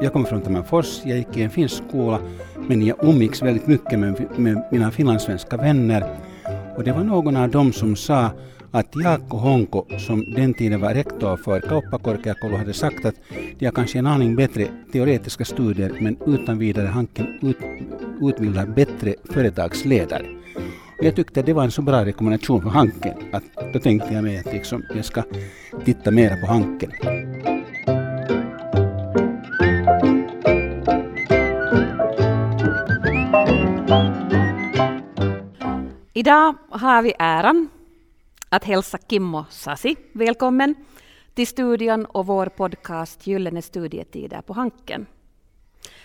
Jag kommer från Tammerfors, jag gick i en finsk skola, men jag umgicks väldigt mycket med, med mina finlandssvenska vänner. Och det var någon av dem som sa att Jaakko Honko, som den tiden var rektor för Kauppakorkeakoulu, hade sagt att de har kanske en aning bättre teoretiska studier, men utan vidare hanken ut, utbildar bättre företagsledare. Och jag tyckte det var en så bra rekommendation för Hanken att då tänkte jag mig att liksom, jag ska titta mera på Hanken. Idag har vi äran att hälsa Kimmo Sasi välkommen till studion och vår podcast Gyllene studietider på Hanken.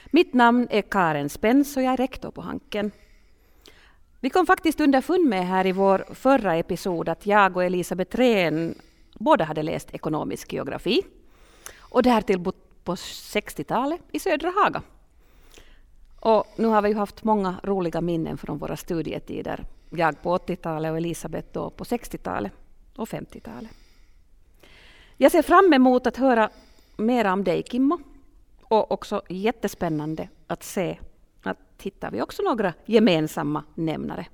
Mitt namn är Karen Spens och jag är rektor på Hanken. Vi kom faktiskt underfund med här i vår förra episod att jag och Elisabeth Rehn båda hade läst ekonomisk geografi och därtill bott på 60-talet i södra Haga. Och nu har vi ju haft många roliga minnen från våra studietider. Jag på 80-talet och Elisabeth då på 60-talet och 50-talet. Jag ser fram emot att höra mer om dig Kimmo. Och också jättespännande att se att hittar vi också några gemensamma nämnare.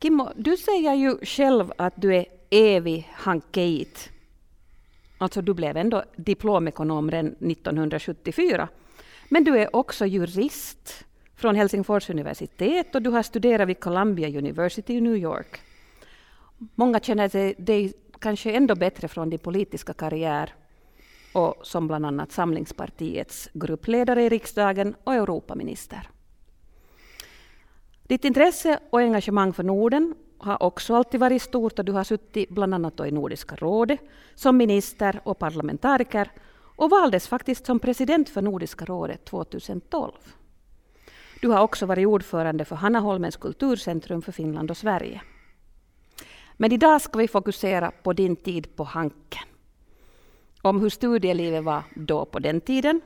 Kimmo, du säger ju själv att du är evig hankeit. Alltså du blev ändå diplomekonom redan 1974. Men du är också jurist från Helsingfors universitet och du har studerat vid Columbia University i New York. Många känner dig kanske ändå bättre från din politiska karriär och som bland annat Samlingspartiets gruppledare i riksdagen och Europaminister. Ditt intresse och engagemang för Norden har också alltid varit stort och du har suttit bland annat i Nordiska rådet som minister och parlamentariker och valdes faktiskt som president för Nordiska rådet 2012. Du har också varit ordförande för Hannaholmens kulturcentrum för Finland och Sverige. Men idag ska vi fokusera på din tid på Hanken. Om hur studielivet var då på den tiden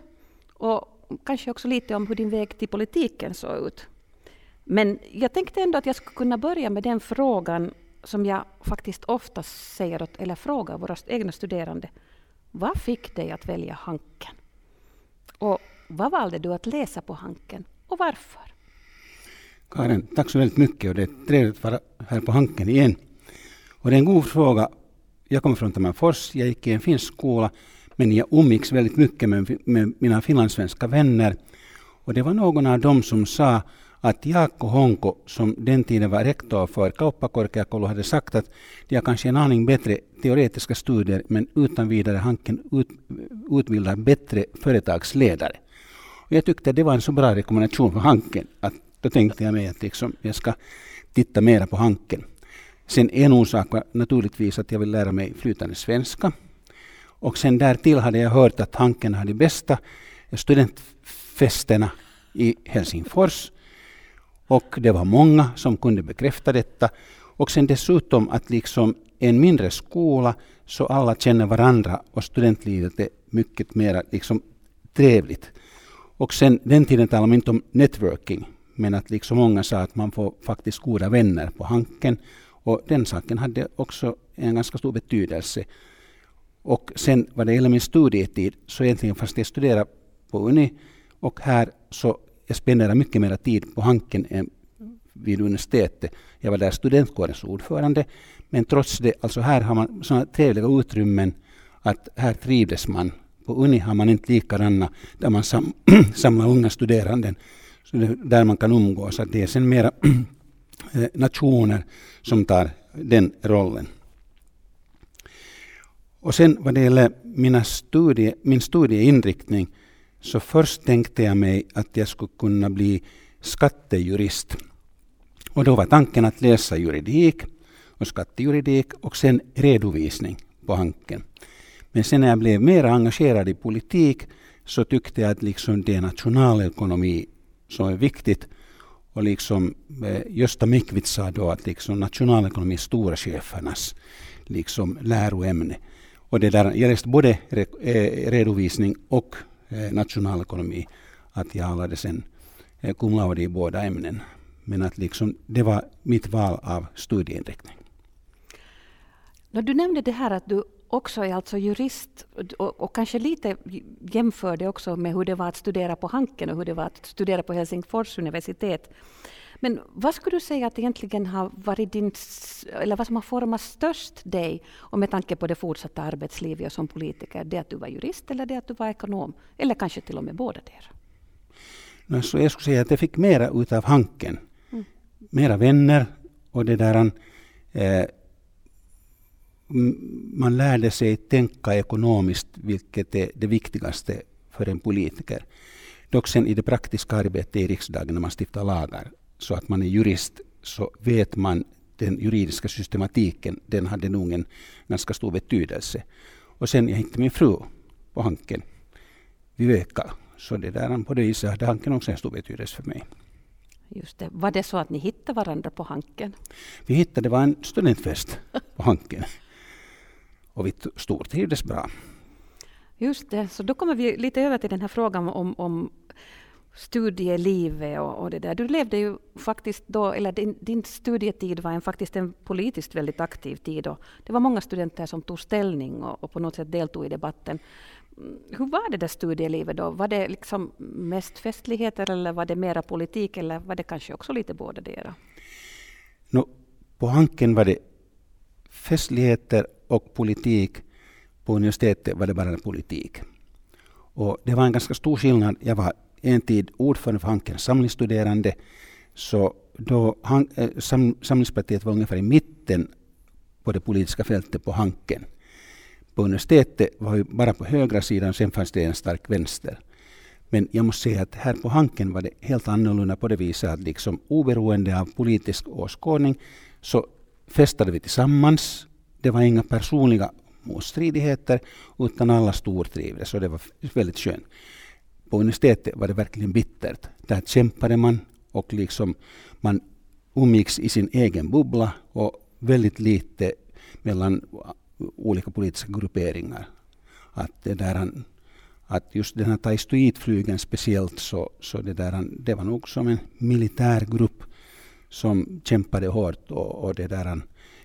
och kanske också lite om hur din väg till politiken såg ut. Men jag tänkte ändå att jag skulle kunna börja med den frågan som jag faktiskt ofta säger åt, eller frågar våra egna studerande. Vad fick dig att välja Hanken? Och vad valde du att läsa på Hanken och varför? Karin, tack så väldigt mycket och det är trevligt att vara här på Hanken igen. Och det är en god fråga. Jag kommer från Tammerfors, jag gick i en finsk skola, men jag umgicks väldigt mycket med, med mina finlandssvenska vänner. Och det var någon av dem som sa att Jaakko Honko, som den tiden var rektor för Kauppakorkeakoulu, hade sagt att de har kanske en aning bättre teoretiska studier, men utan vidare Hanken ut, utbildar bättre företagsledare. Och jag tyckte det var en så bra rekommendation för Hanken att då tänkte jag mig att liksom, jag ska titta mera på Hanken. Sen en orsak var naturligtvis att jag vill lära mig flytande svenska. Och sen därtill hade jag hört att Hanken har de bästa studentfesterna i Helsingfors. Och det var många som kunde bekräfta detta. Och sen dessutom att liksom en mindre skola så alla känner varandra och studentlivet är mycket mer liksom trevligt. Och sen den tiden talade man inte om networking, men att liksom många sa att man får faktiskt goda vänner på Hanken. Och den saken hade också en ganska stor betydelse. Och sen vad det gäller min studietid, så egentligen fast jag studerade på Uni och här så jag spenderade mycket mer tid på Hanken än vid universitetet. Jag var där studentkårens ordförande. Men trots det, alltså här har man sådana trevliga utrymmen att här trivdes man på Uni har man inte likadana där man sam samlar unga studerande där man kan umgås. Att det är sen mera eh, nationer som tar den rollen. Och sen vad det gäller mina studie, min studieinriktning så först tänkte jag mig att jag skulle kunna bli skattejurist. Och då var tanken att läsa juridik och skattejuridik och sen redovisning på Hanken. Men sen när jag blev mer engagerad i politik så tyckte jag att liksom det är nationalekonomi som är viktigt. Och liksom, eh, Gösta Mikvits sa då att liksom nationalekonomi är storchefernas liksom läroämne. Och det där, jag läste både eh, redovisning och Eh, nationalekonomi. Att jag hade sen eh, cum laude i båda ämnen. Men att liksom, det var mitt val av studieinriktning. Du nämnde det här att du också är alltså jurist och, och, kanske lite jämför det också med hur det var att studera på Hanken och hur det var att studera på Helsingfors universitet. Men vad skulle du säga att egentligen har varit din, eller vad som har format störst dig, och med tanke på det fortsatta arbetslivet och som politiker, det att du var jurist eller det att du var ekonom, eller kanske till och med båda där? No, så jag skulle säga att jag fick mera utav Hanken. Mm. Mera vänner och det där eh, man lärde sig tänka ekonomiskt, vilket är det viktigaste för en politiker. Dock sen i det praktiska arbetet i riksdagen när man stiftar lagar, så att man är jurist, så vet man den juridiska systematiken, den hade nog en ganska stor betydelse. Och sen jag hittade min fru på Hanken, Viveka, så det där på det viset hade Hanken också en stor betydelse för mig. Just det. Var det så att ni hittade varandra på Hanken? Vi hittade, det var en studentfest på Hanken. Och vi stortrivdes bra. Just det, så då kommer vi lite över till den här frågan om, om studielivet och, och, det där. Du levde ju faktiskt då, eller din, din studietid var en, faktiskt en politiskt väldigt aktiv tid. Och det var många studenter som tog ställning och, och, på något sätt deltog i debatten. Mm, hur var det där studielivet då? Var det liksom mest festligheter eller var det mera politik eller var det kanske också lite båda delar? No, på Hanken var det festligheter och politik. På universitetet var det bara politik. Och det var en ganska stor skillnad. Jag var en tid ordförande för Hankens samlingsstuderande. Så då han, eh, sam, Samlingspartiet var ungefär i mitten på det politiska fältet på Hanken. På universitetet var vi bara på högra sidan, sen fanns det en stark vänster. Men jag måste säga att här på Hanken var det helt annorlunda på det viset att liksom oberoende av politisk åskådning så festade vi tillsammans. Det var inga personliga motstridigheter utan alla stortrivdes och det var väldigt skönt. På universitetet var det verkligen bittert. Där kämpade man och liksom man umgicks i sin egen bubbla och väldigt lite mellan olika politiska grupperingar. Att, det där, att just den här taistoidflygen speciellt så, så det, där, det var nog som en militärgrupp som kämpade hårt och, och det, där,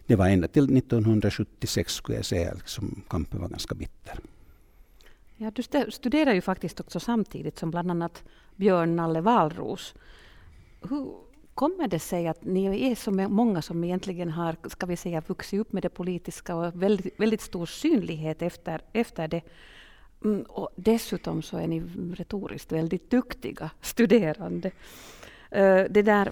det var ända till 1976 skulle jag säga som kampen var ganska bitter. Ja, du studerar ju faktiskt också samtidigt som bland annat Björn Nalle Valros. Hur kommer det sig att ni är så många som egentligen har ska vi säga, vuxit upp med det politiska och väldigt, väldigt stor synlighet efter, efter det? Mm, och dessutom så är ni retoriskt väldigt duktiga studerande. Uh, det där,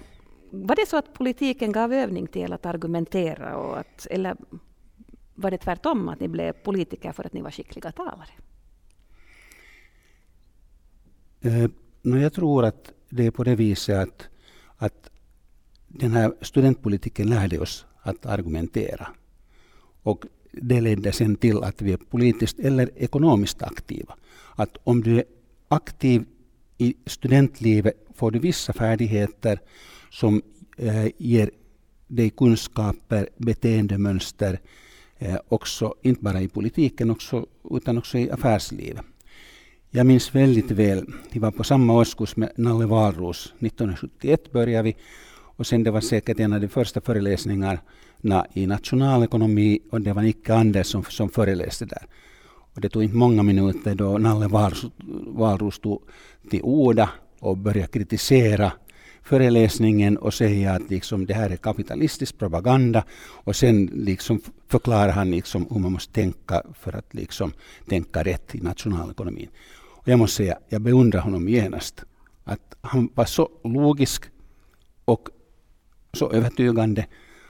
var det så att politiken gav övning till att argumentera? Och att, eller var det tvärtom, att ni blev politiker för att ni var skickliga talare? Eh, jag tror att det är på det viset att, att den här studentpolitiken lärde oss att argumentera. Och det ledde sen till att vi är politiskt eller ekonomiskt aktiva. Att om du är aktiv i studentlivet får du vissa färdigheter som eh, ger dig kunskaper, beteendemönster, eh, också, inte bara i politiken också, utan också i affärslivet. Jag minns väldigt väl, vi var på samma årskurs med Nalle Wahlroos. 1971 började vi och sen det var säkert en av de första föreläsningarna i nationalekonomi och det var Nicke Andersson som, som föreläste där. Och det tog inte många minuter då Nalle Wahlroos tog till orda och började kritisera föreläsningen och säga att liksom det här är kapitalistisk propaganda och sen liksom förklarar han liksom hur man måste tänka för att liksom tänka rätt i nationalekonomin. Jag måste säga, jag beundrar honom genast. Att han var så logisk och så övertygande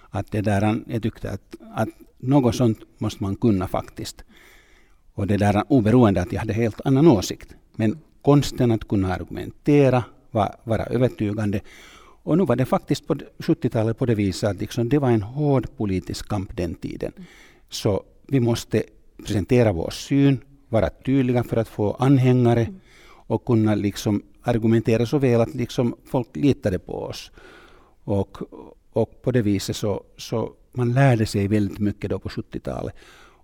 att det där han, jag tyckte att, att något sånt måste man kunna faktiskt. Och det där oberoende att jag hade helt annan åsikt. Men konsten att kunna argumentera, var, vara övertygande. Och nu var det faktiskt på 70-talet på det viset att liksom det var en hård politisk kamp den tiden. Så vi måste presentera vår syn, vara tydliga för att få anhängare mm. och kunna liksom argumentera så väl att liksom folk litade på oss. Och, och på det viset så, så man lärde sig väldigt mycket då på 70-talet.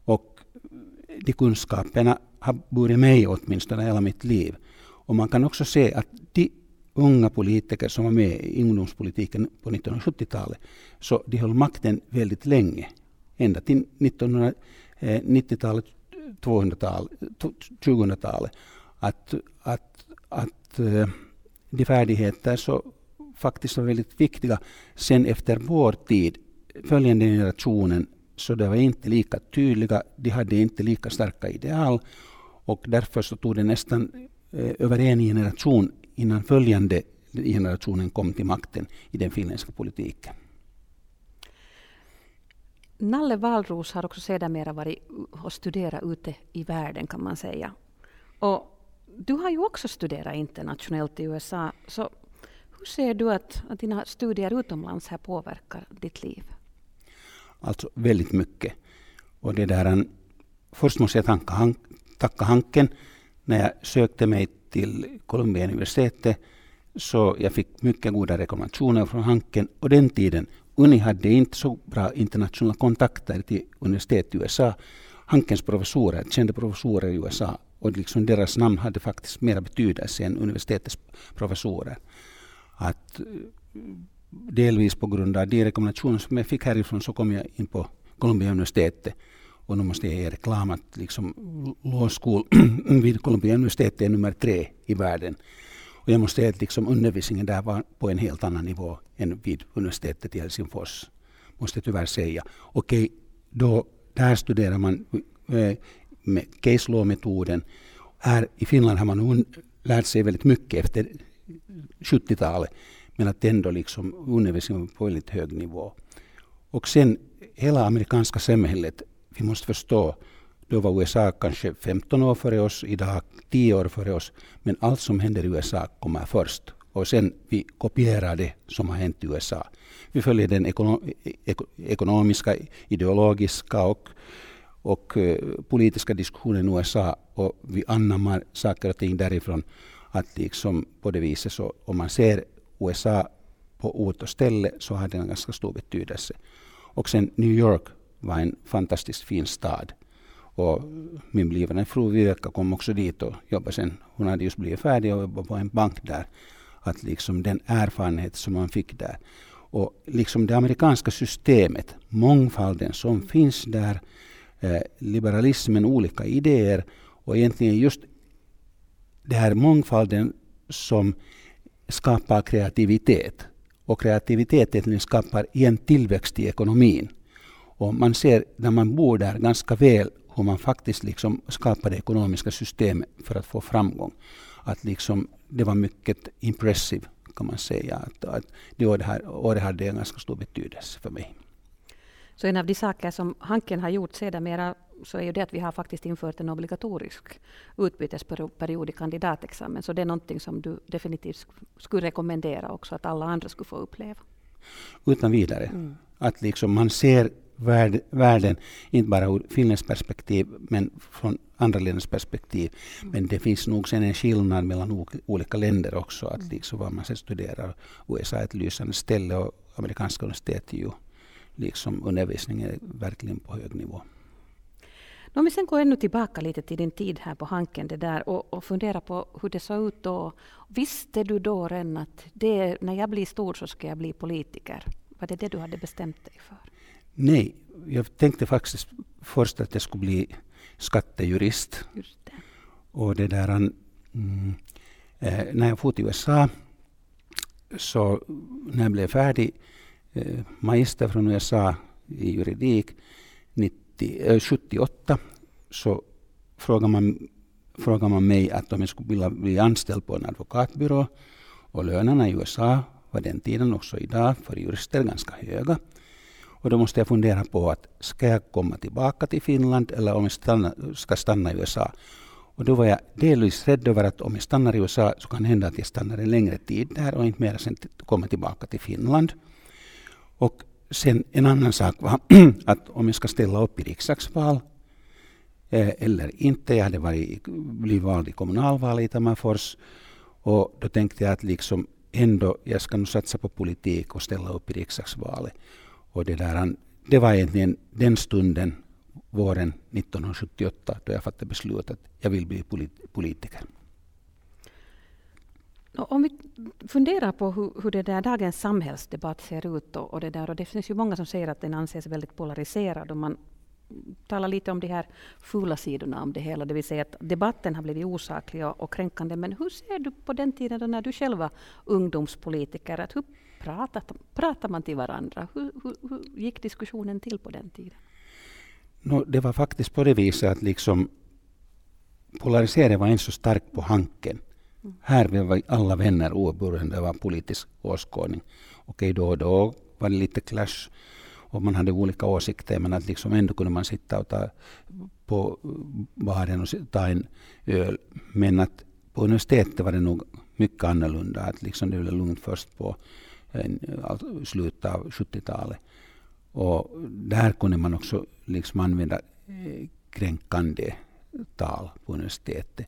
Och de kunskaperna har burit mig åtminstone hela mitt liv. Och man kan också se att de unga politiker som var med i ungdomspolitiken på 1970-talet, så de höll makten väldigt länge. ända till 1990-talet, 200-talet, 2000-talet. Att, att, att eh, de färdigheter så faktiskt var väldigt viktiga sen efter vår tid, följande generationen, så de var inte lika tydliga, de hade inte lika starka ideal och därför så tog det nästan eh, över en generation innan följande generationen kom till makten i den finländska politiken. Nalle Valros har också sedermera varit och studerat ute i världen kan man säga. Och du har ju också studerat internationellt i USA. Så hur ser du att, att dina studier utomlands här påverkar ditt liv? Alltså väldigt mycket. Och det där, först måste jag tacka, tacka Hanken. När jag sökte mig till Columbia universitetet så jag fick mycket goda rekommendationer från Hanken. Och den tiden, Uni hade inte så bra internationella kontakter till universitet i USA. Hankens professorer, kända professorer i USA, och liksom deras namn hade faktiskt mera betydelse än universitetets professorer. Att eh, delvis på grund av de rekommendationer som jag fick härifrån så kom jag in på Columbia universitetet. Och nu måste jag ge reklam att liksom law school vid Columbia universitetet är nummer tre i världen. Och jag måste säga att liksom undervisningen där var på en helt annan nivå än vid universitetet i Helsingfors. Måste tyvärr säga. Okej, då, där studerar man eh, med case law-metoden. Här i Finland har man lärt sig väldigt mycket efter 70-talet. Men att ändå liksom undervisningen på väldigt hög nivå. Och sen hela amerikanska samhället, vi måste förstå, då var USA kanske 15 år före oss, idag 10 år före oss. Men allt som händer i USA kommer först. Och sen vi kopierar det som har hänt i USA. Vi följer den ekono e-, ekonomiska, ideologiska och, och eh, politiska diskussionen i USA och vi anammar saker och ting därifrån. Att liksom på det viset så om man ser USA på ort och ställe så har det en ganska stor betydelse. Och sen New York var en fantastiskt fin stad. Och min blivande fru Viveka kom också dit och jobbade sen. Hon hade just blivit färdig och jobbade på en bank där. Att liksom den erfarenhet som man fick där. Och liksom det amerikanska systemet, mångfalden som finns där, eh, liberalismen, olika idéer och egentligen just det här mångfalden som skapar kreativitet. Och kreativiteten skapar igen tillväxt i ekonomin. Och man ser när man bor där ganska väl hur man faktiskt liksom skapar det ekonomiska systemet för att få framgång. Att liksom, det var mycket impressive kan man säga. Att, att det året, här, året hade en ganska stor betydelse för mig. Så en av de saker som Hanken har gjort sedermera så är ju det att vi har faktiskt infört en obligatorisk utbytesperiod i kandidatexamen. Så det är någonting som du definitivt skulle rekommendera också att alla andra skulle få uppleva. Utan vidare. Mm. Att liksom man ser värld, världen, inte bara ur Finlands perspektiv, men från andra länders perspektiv. Men det finns nog sen en skillnad mellan olika länder också, att mm. liksom vad man sen studerar. USA är ett lysande ställe och amerikanska universitet är ju liksom undervisningen är verkligen på hög nivå. Om vi sen går ännu tillbaka lite till din tid här på Hanken det där, och, och funderar på hur det såg ut då. Visste du då redan att det, när jag blir stor så ska jag bli politiker? Var det det du hade bestämt dig för? Nej, jag tänkte faktiskt först att jag skulle bli skattejurist. Det. Och det där, mm, eh, när jag for till USA, så när jag blev färdig, eh, magister från USA i juridik 90, eh, 78, så frågade man, frågade man mig att om jag skulle vilja bli anställd på en advokatbyrå. Och lönerna i USA var den tiden också idag för jurister ganska höga. Och då måste jag fundera på att ska jag komma tillbaka till Finland eller om jag stanna, ska stanna i USA. Och då var jag delvis rädd över att om jag stannar i USA så kan det hända att jag stannar en längre tid där och inte mer sen kommer tillbaka till Finland. Och sen en annan sak var att om jag ska ställa upp i riksdagsval eh, eller inte. Jag hade varit, blivit vald i kommunalvalet i Tammerfors och då tänkte jag att liksom ändå, jag ska nu satsa på politik och ställa upp i riksdagsvalet. Och det, där, det var egentligen den stunden, våren 1978, då jag fattade beslutet att jag vill bli politiker. Om vi funderar på hur, hur det där dagens samhällsdebatt ser ut och, och, det där, och det finns ju många som säger att den anses väldigt polariserad och man talar lite om de här fula sidorna om det hela, det vill säga att debatten har blivit osaklig och, och kränkande. Men hur ser du på den tiden då när du själv var ungdomspolitiker? Att hur pratat, pratar man till varandra? Hur, hur, hur gick diskussionen till på den tiden? No, det var faktiskt på det viset att liksom polariseringen var inte så stark på Hanken. Mm. Här var alla vänner oberoende av politisk åskådning. Okej, då och då var det lite clash och man hade olika åsikter men att liksom ändå kunde man sitta och ta på baren och ta en öl. Men att på universitetet var det nog mycket annorlunda. Att liksom det blev lugnt först på slutet av 70-talet. Och där kunde man också liksom använda eh, kränkande tal på universitetet.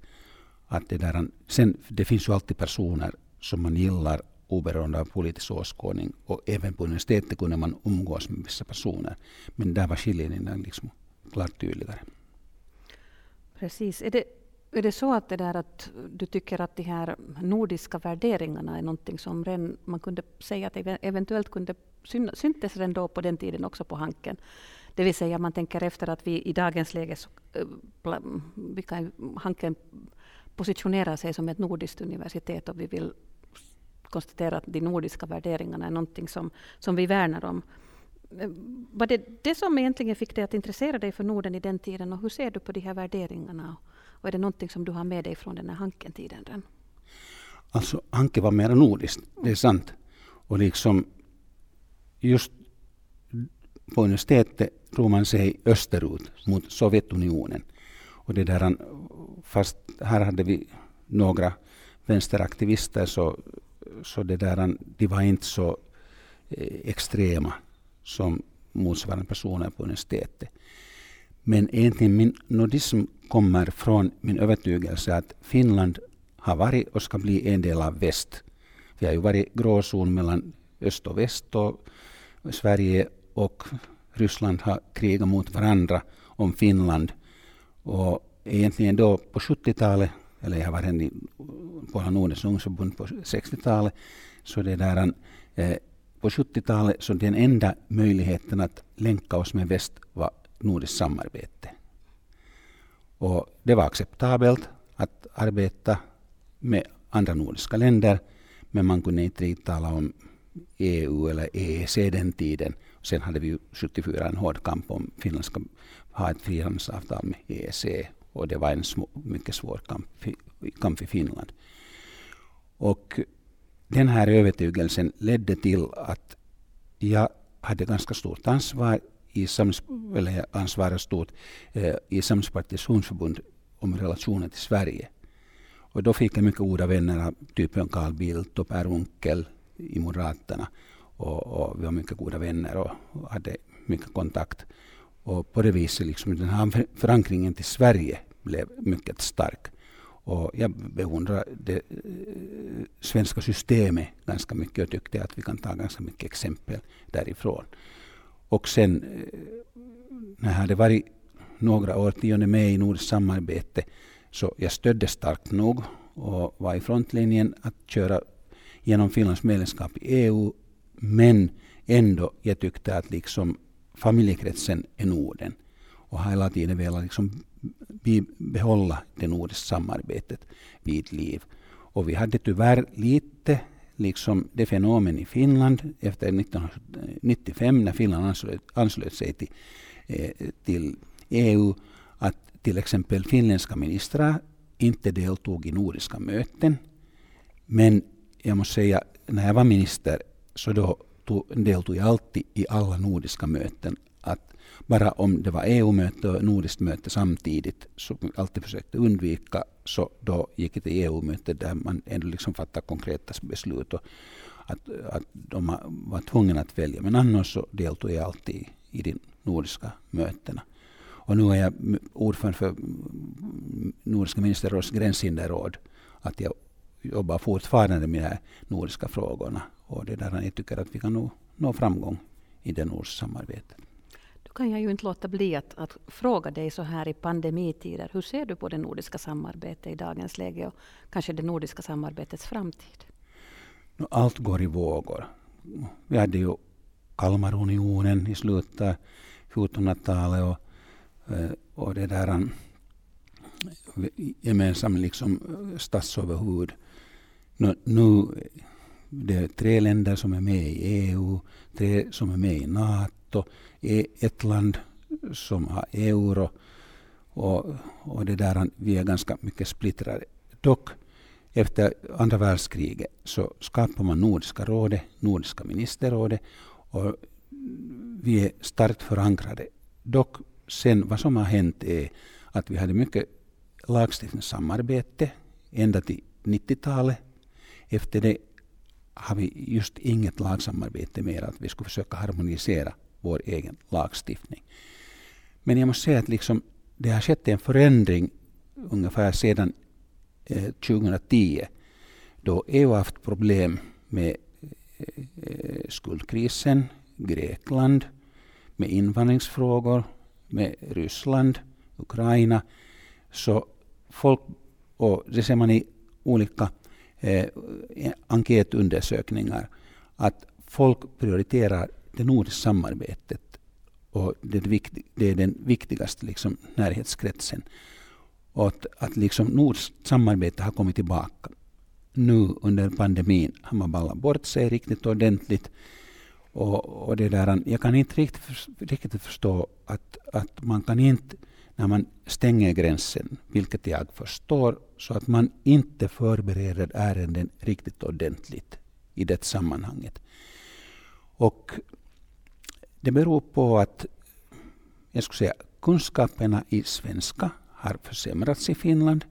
Att det, där, sen, det finns ju alltid personer som man gillar oberoende av politisk åskådning. Och även på universitetet kunde man umgås med vissa personer. Men där var skiljelinjen liksom klart tydligare. Precis. Är det, är det så att, det där att du tycker att de här nordiska värderingarna är någonting som redan, man kunde säga att eventuellt kunde syntes redan då på den tiden också på Hanken? Det vill säga man tänker efter att vi i dagens läge så, eh, vi kan, Hanken positionerar sig som ett nordiskt universitet och vi vill konstatera att de nordiska värderingarna är någonting som, som vi värnar om. Eh, var det det som egentligen fick dig att intressera dig för Norden i den tiden och hur ser du på de här värderingarna? Och är det någonting som du har med dig från den här Hanken-tiden? Alltså Hanke var mer nordiskt, det är sant. Och liksom just på universitetet tror man sig österut mot Sovjetunionen. Och det där, fast här hade vi några vänsteraktivister så så det där, de var inte så eh, extrema som motsvarande personer på universitetet. Men egentligen min nordism kommer från min övertygelse att Finland har varit och ska bli en del av väst. Vi har ju varit gråzon mellan öst och väst och Sverige och Ryssland har krigat mot varandra om Finland. Och egentligen då på 70-talet eller jag har varit i Polen Nordens ungdomsförbund på 60-talet, så det där, eh, på 70-talet så den enda möjligheten att länka oss med väst var nordiskt samarbete. Och det var acceptabelt att arbeta med andra nordiska länder, men man kunde inte riktigt tala om EU eller EEC den tiden. Sen hade vi 74 en hård kamp om Finland ska ha ett frihandelsavtal med EEC och det var en små, mycket svår kamp, kamp i Finland. Och den här övertygelsen ledde till att jag hade ganska stort ansvar i Sams, eller ansvarar stort eh, i Samhällspartiets om relationen till Sverige. Och då fick jag mycket goda vänner av typen Carl Bildt och Per Unckel i Moderaterna. Och, och vi var mycket goda vänner och, och hade mycket kontakt. Och på det viset, liksom, den här förankringen till Sverige blev mycket stark. Och jag beundrar det eh, svenska systemet ganska mycket och tyckte att vi kan ta ganska mycket exempel därifrån. Och sen eh, när jag hade varit några årtionden med i nordiskt samarbete så jag stödde starkt nog och var i frontlinjen att köra genom Finlands medlemskap i EU. Men ändå, jag tyckte att liksom familjekretsen är Norden och har hela tiden velat liksom behålla det nordiska samarbetet vid liv. Och vi hade tyvärr lite liksom det fenomen i Finland efter 1995 eh, när Finland anslöt, anslöt sig till, eh, till EU att till exempel finländska ministrar inte deltog i nordiska möten. Men jag måste säga, när jag var minister så då tog, deltog jag alltid i alla nordiska möten. Att bara om det var EU-möte och nordiskt möte samtidigt, så alltid försökte undvika, så då gick det till EU-mötet där man ändå liksom fattade konkreta beslut. Och att, att de var tvungna att välja. Men annars så deltog jag alltid i de nordiska mötena. Och nu är jag ordförande för Nordiska ministerrådets gränshinderråd. Att jag jobbar fortfarande med de här nordiska frågorna. Och det är där jag tycker att vi kan nå, nå framgång i det nordiska samarbetet kan jag ju inte låta bli att, att, fråga dig så här i pandemitider. Hur ser du på det nordiska samarbetet i dagens läge och kanske det nordiska samarbetets framtid? Allt går i vågor. Vi hade ju Kalmarunionen i slutet av 1400-talet och, eh, och det där eh, gemensam liksom eh, statsöverhuvud. Nu, nu det är tre länder som är med i EU, tre som är med i NATO, e, ett land som har euro och, och det där, vi är ganska mycket splittrade. Dock efter andra världskriget så skapar man Nordiska rådet, Nordiska ministerrådet och vi är starkt förankrade. Dock sen vad som har hänt är att vi hade mycket lagstiftningssamarbete ända till 90-talet. Efter det har vi just inget lagsamarbete mer, att vi skulle försöka harmonisera vår egen lagstiftning. Men jag måste säga att liksom, det har skett en förändring ungefär sedan eh, 2010 då EU har haft problem med eh, eh, skuldkrisen, Grekland, med invandringsfrågor, med Ryssland, Ukraina. Så folk, och det ser man i olika eh, enkätundersökningar, att folk prioriterar det nordiska samarbetet och det, är, det är den viktigaste liksom, närhetskretsen. Och att, att liksom nordiskt samarbete har kommit tillbaka. Nu under pandemin har man ballat bort sig riktigt ordentligt. Och, och det där, jag kan inte riktigt, riktigt förstå att, att man kan inte, när man stänger gränsen, vilket jag förstår, så att man inte förbereder ärenden riktigt ordentligt i det sammanhanget. Och det beror på att jag skulle säga, kunskaperna i svenska har försämrats i Finland.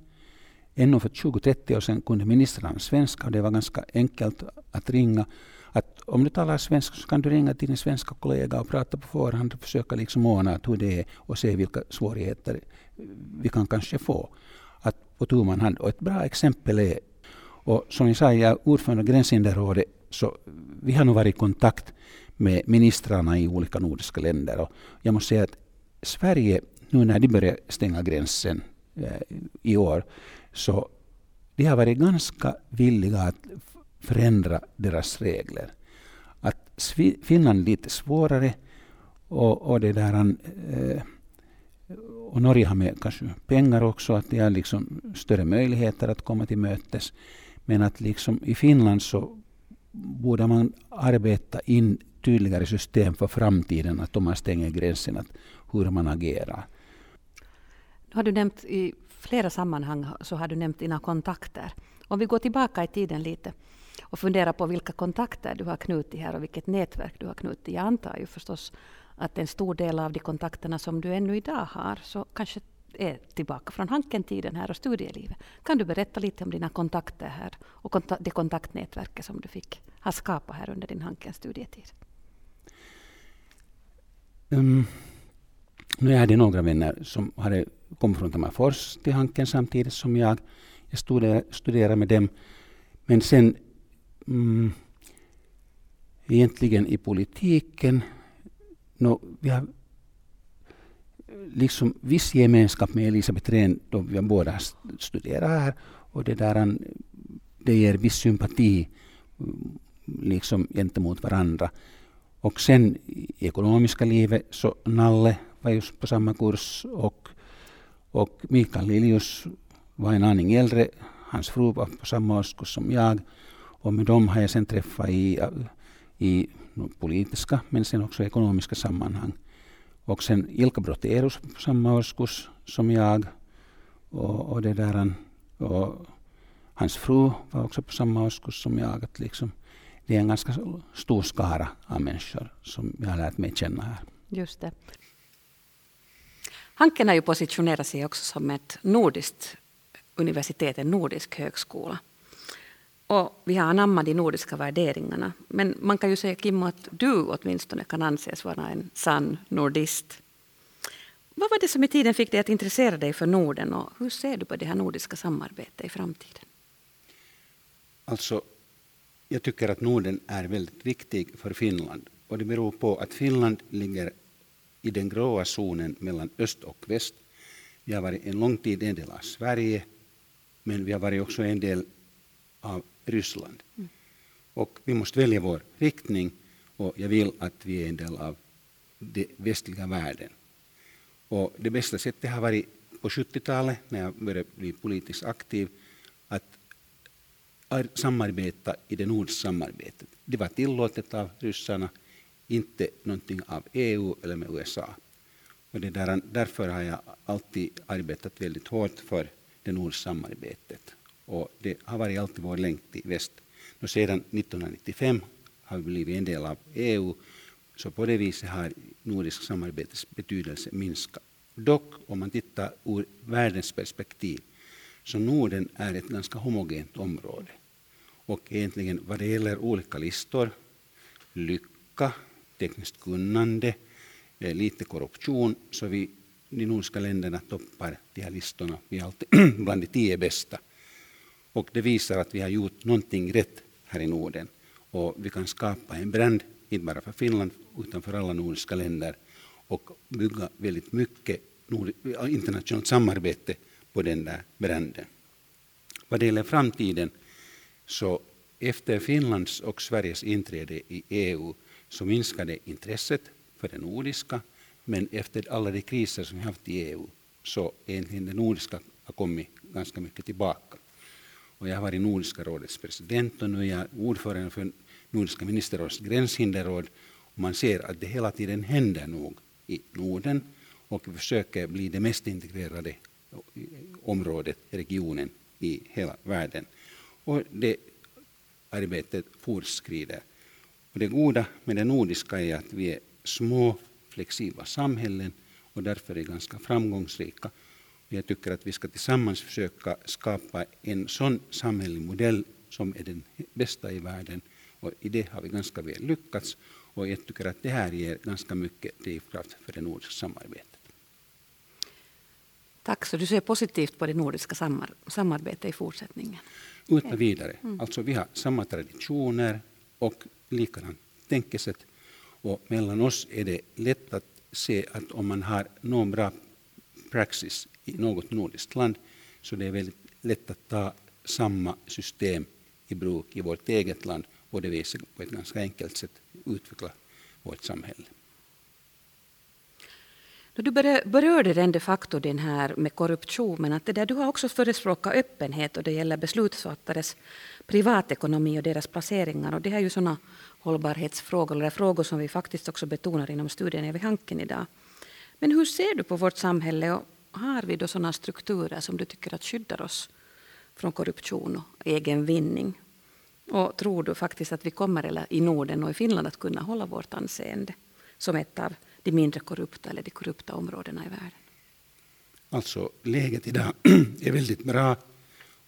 Ännu för 20-30 år sedan kunde ministrarna svenska och det var ganska enkelt att ringa. Att om du talar svenska så kan du ringa till din svenska kollega och prata på förhand och försöka liksom ordna hur det är och se vilka svårigheter vi kan kanske få. Att på tu hand. Och ett bra exempel är, och som jag sa, jag är ordförande i Gränshinderrådet, så vi har nu varit i kontakt med ministrarna i olika nordiska länder. Och jag måste säga att Sverige, nu när de börjar stänga gränsen eh, i år, så de har varit ganska villiga att förändra deras regler. Att Finland är lite svårare och, och det där, eh, och Norge har med kanske pengar också, att de har liksom större möjligheter att komma till mötes. Men att liksom i Finland så borde man arbeta in tydligare system för framtiden, att om man stänger gränsen, att hur man agerar. Nu Har du nämnt i flera sammanhang så har du nämnt dina kontakter. Om vi går tillbaka i tiden lite och funderar på vilka kontakter du har knutit här och vilket nätverk du har knutit. Jag antar ju förstås att en stor del av de kontakterna som du ännu idag har så kanske är tillbaka från Hanken-tiden här och studielivet. Kan du berätta lite om dina kontakter här och det kontaktnätverket som du fick ha skapat här under din Hanken-studietid? Um, nu jag hade några vänner som hade kommit från Tammerfors till Hanken samtidigt som jag. Jag studerade, studerade med dem. Men sen um, egentligen i politiken, no, vi har liksom viss gemenskap med Elisabeth Rehn då vi båda studerar här. Och det, där, det ger viss sympati mm, liksom gentemot varandra. Och sen ekonomiska livet så Nalle var just på samma kurs och, och Mikael Liljus var en aning äldre. Hans fru var på samma årskurs som jag. Och med dem har jag sen träffat i, i politiska men sen också ekonomiska sammanhang. Och sen Ilka Broterus på samma årskurs som jag. Och, och, det där, och hans fru var också på samma årskurs som jag. Att liksom, det är en ganska stor skara av människor som jag har lärt mig känna här. Just det. Hanken har ju positionerat sig också som ett nordiskt universitet, en nordisk högskola. Och vi har anammat de nordiska värderingarna. Men man kan ju säga, Kimmo, att du åtminstone kan anses vara en sann nordist. Vad var det som i tiden fick dig att intressera dig för Norden och hur ser du på det här nordiska samarbetet i framtiden? Alltså, jag tycker att Norden är väldigt viktig för Finland. Och det beror på att Finland ligger i den gråa zonen mellan öst och väst. Vi har varit en lång tid en del av Sverige, men vi har varit också en del av Ryssland. Mm. Och vi måste välja vår riktning och jag vill att vi är en del av den västliga världen. Och det bästa sättet har varit på 70-talet, när jag började bli politiskt aktiv, att samarbeta i det nordiska samarbetet. Det var tillåtet av ryssarna, inte någonting av EU eller med USA. Och det där, därför har jag alltid arbetat väldigt hårt för det nordiska samarbetet. Och det har varit alltid vår längt till väst. Och sedan 1995 har vi blivit en del av EU, så på det viset har nordisk samarbetets betydelse minskat. Dock, om man tittar ur världens perspektiv, så Norden är ett ganska homogent område. Och egentligen vad det gäller olika listor, lycka, tekniskt kunnande, eh, lite korruption, så vi, de nordiska länderna toppar de här listorna. Vi är alltid bland de tio bästa. Och det visar att vi har gjort någonting rätt här i Norden. Och vi kan skapa en brand, inte bara för Finland, utan för alla nordiska länder och bygga väldigt mycket internationellt samarbete på den där branden. Vad det gäller framtiden så efter Finlands och Sveriges inträde i EU så minskade intresset för det nordiska, men efter alla de kriser som vi haft i EU så egentligen det nordiska har kommit ganska mycket tillbaka. Och jag har varit Nordiska rådets president och nu är jag ordförande för Nordiska ministerrådets gränshinderråd. Och man ser att det hela tiden händer nog i Norden och vi försöker bli det mest integrerade området, regionen i hela världen. Och det arbetet fortskrider. Och det goda med det nordiska är att vi är små, flexibla samhällen och därför är ganska framgångsrika. Jag tycker att vi ska tillsammans försöka skapa en sån samhällelig modell som är den bästa i världen. Och I det har vi ganska väl lyckats. Och jag tycker att det här ger ganska mycket drivkraft för det nordiska samarbetet. Tack, så du ser positivt på det nordiska samar samarbetet i fortsättningen? Utan vidare. Mm. Alltså vi har samma traditioner och likadant tänkesätt. Och mellan oss är det lätt att se att om man har någon bra praxis i något nordiskt land så det är väldigt lätt att ta samma system i bruk i vårt eget land och det visar på ett ganska enkelt sätt utveckla vårt samhälle. Du berörde den de facto den här med korruptionen. Att det där, du har också förespråkat öppenhet och det gäller beslutsfattares privatekonomi och deras placeringar. Och det är ju sådana hållbarhetsfrågor, eller frågor som vi faktiskt också betonar inom studien vid Hanken idag. Men hur ser du på vårt samhälle och har vi då sådana strukturer som du tycker att skyddar oss från korruption och egen vinning? Och tror du faktiskt att vi kommer eller, i Norden och i Finland att kunna hålla vårt anseende som ett av de mindre korrupta eller de korrupta områdena i världen? Alltså läget idag är väldigt bra.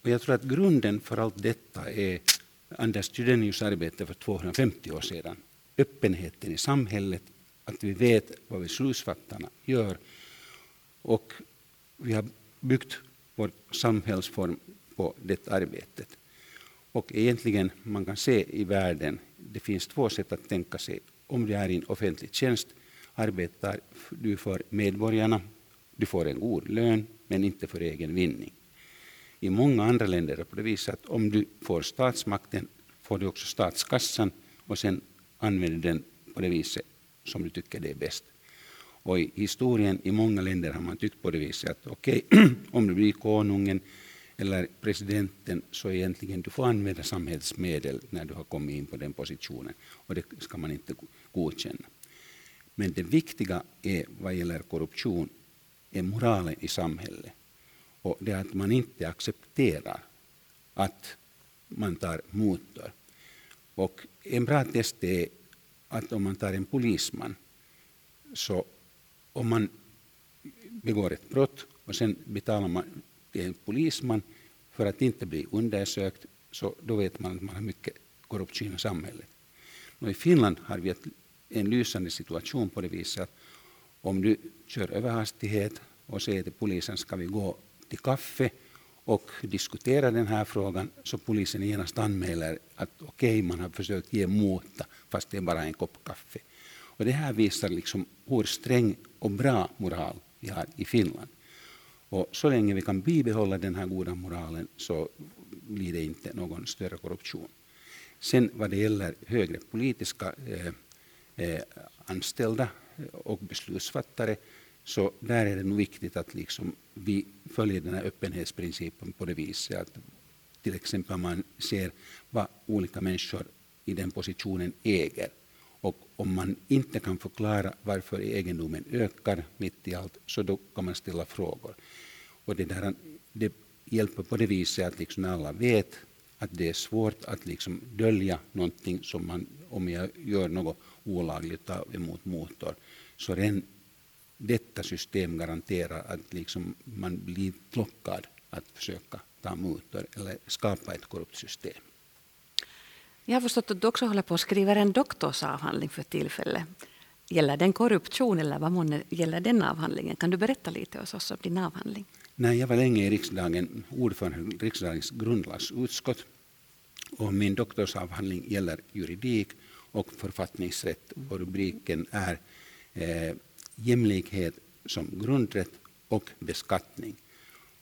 Och jag tror att grunden för allt detta är Anders Chydenius arbete för 250 år sedan. Öppenheten i samhället, att vi vet vad beslutsfattarna gör. Och vi har byggt vår samhällsform på det arbetet. Och egentligen, man kan se i världen, det finns två sätt att tänka sig. Om det är i en offentlig tjänst arbetar du för medborgarna, du får en god lön, men inte för egen vinning. I många andra länder är det på det viset att om du får statsmakten får du också statskassan och sen använder den på det viset som du tycker det är bäst. Och i historien i många länder har man tyckt på det viset att okej, okay, om du blir konungen eller presidenten så egentligen du får använda samhällsmedel när du har kommit in på den positionen och det ska man inte godkänna. Men det viktiga är vad gäller korruption är moralen i samhället. Och det är att man inte accepterar att man tar mutor. Och en bra test är att om man tar en polisman, så om man begår ett brott och sen betalar man till en polisman för att inte bli undersökt, så då vet man att man har mycket korruption i samhället. Och I Finland har vi ett en lysande situation på det viset att om du kör överhastighet och säger till polisen ska vi gå till kaffe och diskutera den här frågan så polisen genast anmäler att okej, okay, man har försökt ge mota fast det är bara en kopp kaffe. Och det här visar liksom hur sträng och bra moral vi har i Finland. Och så länge vi kan bibehålla den här goda moralen så blir det inte någon större korruption. Sen vad det gäller högre politiska eh, eh, anställda och beslutsfattare så där är det nog viktigt att liksom vi följer den här öppenhetsprincipen på det viset att till exempel man ser vad olika människor i den positionen äger. Och om man inte kan förklara varför egendomen ökar mitt i allt, så då kan man ställa frågor. Och det, där, det hjälper på det viset att liksom alla vet att det är svårt att liksom dölja någonting som man, om jag gör något olagligt emot motor, så redan detta system garanterar att liksom man blir lockad att försöka ta mutor eller skapa ett korrupt system. Jag har förstått att du också håller på att skriva en doktorsavhandling för tillfället. Gäller den korruption eller vad månne gäller den avhandlingen? Kan du berätta lite hos oss om din avhandling? Nej, jag var länge i riksdagen ordförande i riksdagens grundlagsutskott. Och min doktorsavhandling gäller juridik och författningsrätt. Och rubriken är eh, jämlikhet som grundrätt och beskattning.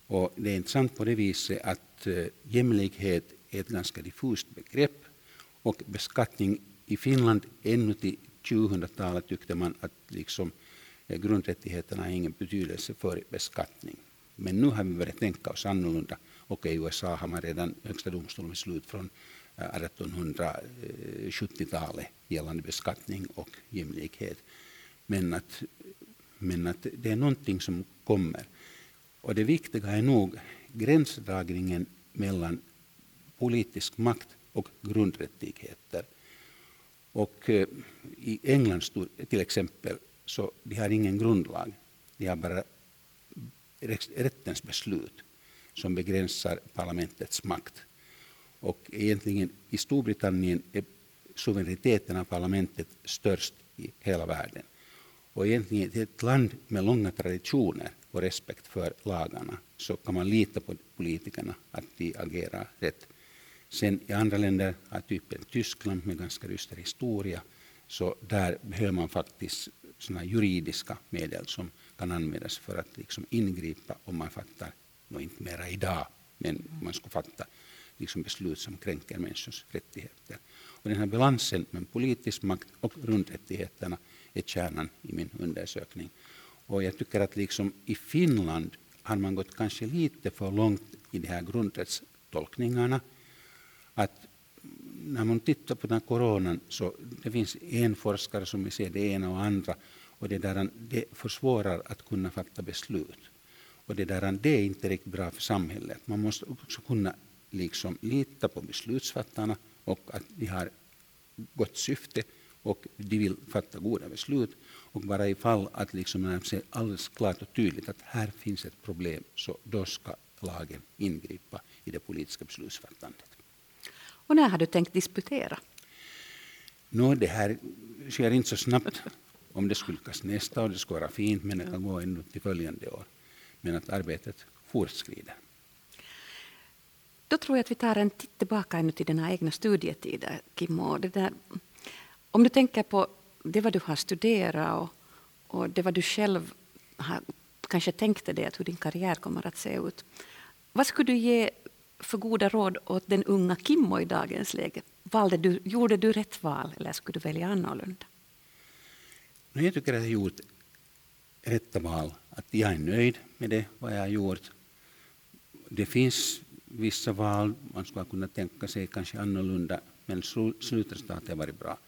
Och det är intressant på det viset att eh, jämlikhet är ett ganska diffust begrepp och beskattning i Finland ännu till 2000-talet tyckte man att liksom, eh, grundrättigheterna har ingen betydelse för beskattning. Men nu har vi börjat tänka oss annorlunda och i USA har man redan högsta domstolen beslut från 1870-talet eh, gällande beskattning och jämlikhet. Men att, men att det är någonting som kommer. Och det viktiga är nog gränsdragningen mellan politisk makt och grundrättigheter. Och eh, i England till exempel, så de har ingen grundlag. De har bara rättens beslut som begränsar parlamentets makt. Och egentligen i Storbritannien är suveräniteten av parlamentet störst i hela världen. Och egentligen i ett land med långa traditioner och respekt för lagarna så kan man lita på politikerna att de agerar rätt. Sen i andra länder, av typen Tyskland med ganska dyster historia, så där behöver man faktiskt såna juridiska medel som kan användas för att liksom ingripa om man fattar, no, inte mera idag, men man ska fatta liksom beslut som kränker människors rättigheter. Och den här balansen mellan politisk makt och grundrättigheterna är kärnan i min undersökning. Och jag tycker att liksom i Finland har man gått kanske lite för långt i de här grundrättstolkningarna. Att när man tittar på den här coronan så det finns en forskare som ser det ena och andra och det, där, det försvårar att kunna fatta beslut. Och det, där, det är inte riktigt bra för samhället. Man måste också kunna liksom lita på beslutsfattarna och att de har gott syfte och de vill fatta goda beslut. Och bara ifall att liksom de ser alldeles klart och tydligt att här finns ett problem, så då ska lagen ingripa i det politiska beslutsfattandet. Och när har du tänkt disputera? Nå, det här sker inte så snabbt. Om det skulle lyckas nästa år, det skulle vara fint, men det kan gå ännu till följande år. Men att arbetet fortskrider. Då tror jag att vi tar en titt tillbaka ännu till dina egna studietider, Kimmo. Det där, om du tänker på det vad du har studerat och, och det vad du själv har kanske tänkte dig att hur din karriär kommer att se ut. Vad skulle du ge för goda råd åt den unga Kimmo i dagens läge? Valde du, gjorde du rätt val eller skulle du välja annorlunda? Jag tycker att jag har gjort rätta val. Att jag är nöjd med det, vad jag har gjort. Det finns vissa val man skulle kunna tänka sig kanske annorlunda, men slutresultatet har varit bra.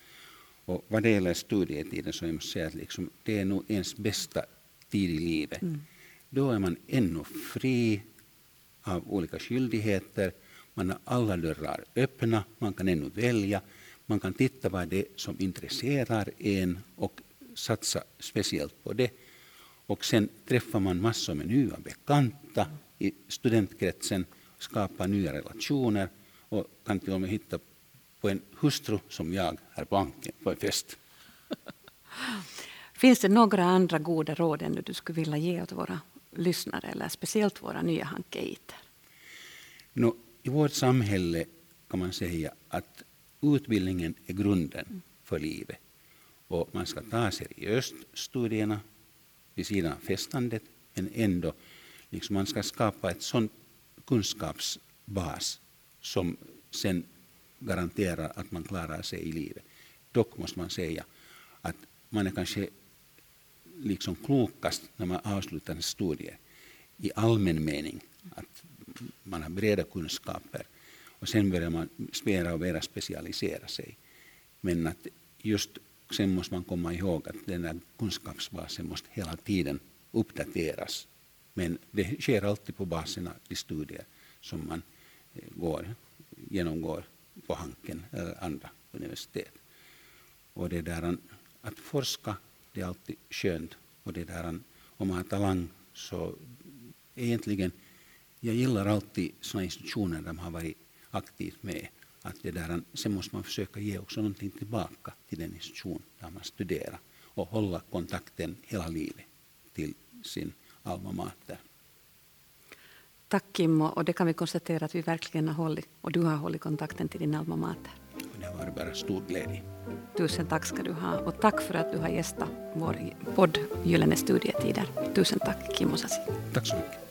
Och vad det gäller studietiden så jag måste säga att liksom, det är nog ens bästa tid i livet. Mm. Då är man ännu fri av olika skyldigheter. Man har alla dörrar öppna, man kan ännu välja. Man kan titta vad det är som intresserar en och satsa speciellt på det. Och sen träffar man massor med nya bekanta i studentkretsen, skapar nya relationer och kan till och med hitta på en hustru som jag här på Anken på en fest. Finns det några andra goda råd än du skulle vilja ge åt våra lyssnare eller speciellt våra nya hankeiter? No, I vårt samhälle kan man säga att utbildningen är grunden för livet. Och man ska ta seriöst studierna vid sidan av festandet, men ändå liksom man ska skapa ett sånt kunskapsbas som sen garanterar att man klarar sig i livet. Dock måste man säga att man är kanske liksom klokast när man avslutar en studie i allmän mening, att man har breda kunskaper och sen börjar man mera och mera specialisera sig. Men att just sen måste man komma ihåg att den här kunskapsbasen måste hela tiden uppdateras. Men det sker alltid på basen av de studier som man eh, går, genomgår på Hanken eller andra universitet. Och det där att forska, det är alltid skönt. Och det där om man har talang så egentligen, jag gillar alltid sådana institutioner där man har varit aktivt med. Att det där, sen måste man försöka ge också någonting tillbaka till den institution där man studerar och hålla kontakten hela livet till sin alma mater. Tack Kimmo, och det kan vi konstatera att vi verkligen har hållit, och du har hållit kontakten till din alma mater. Det var bara stor glädje. Tusen tack ska du ha, och tack för att du har gästat vår podd Gyllene studietider. Tusen tack Kimmo Sasi. Tack så mycket.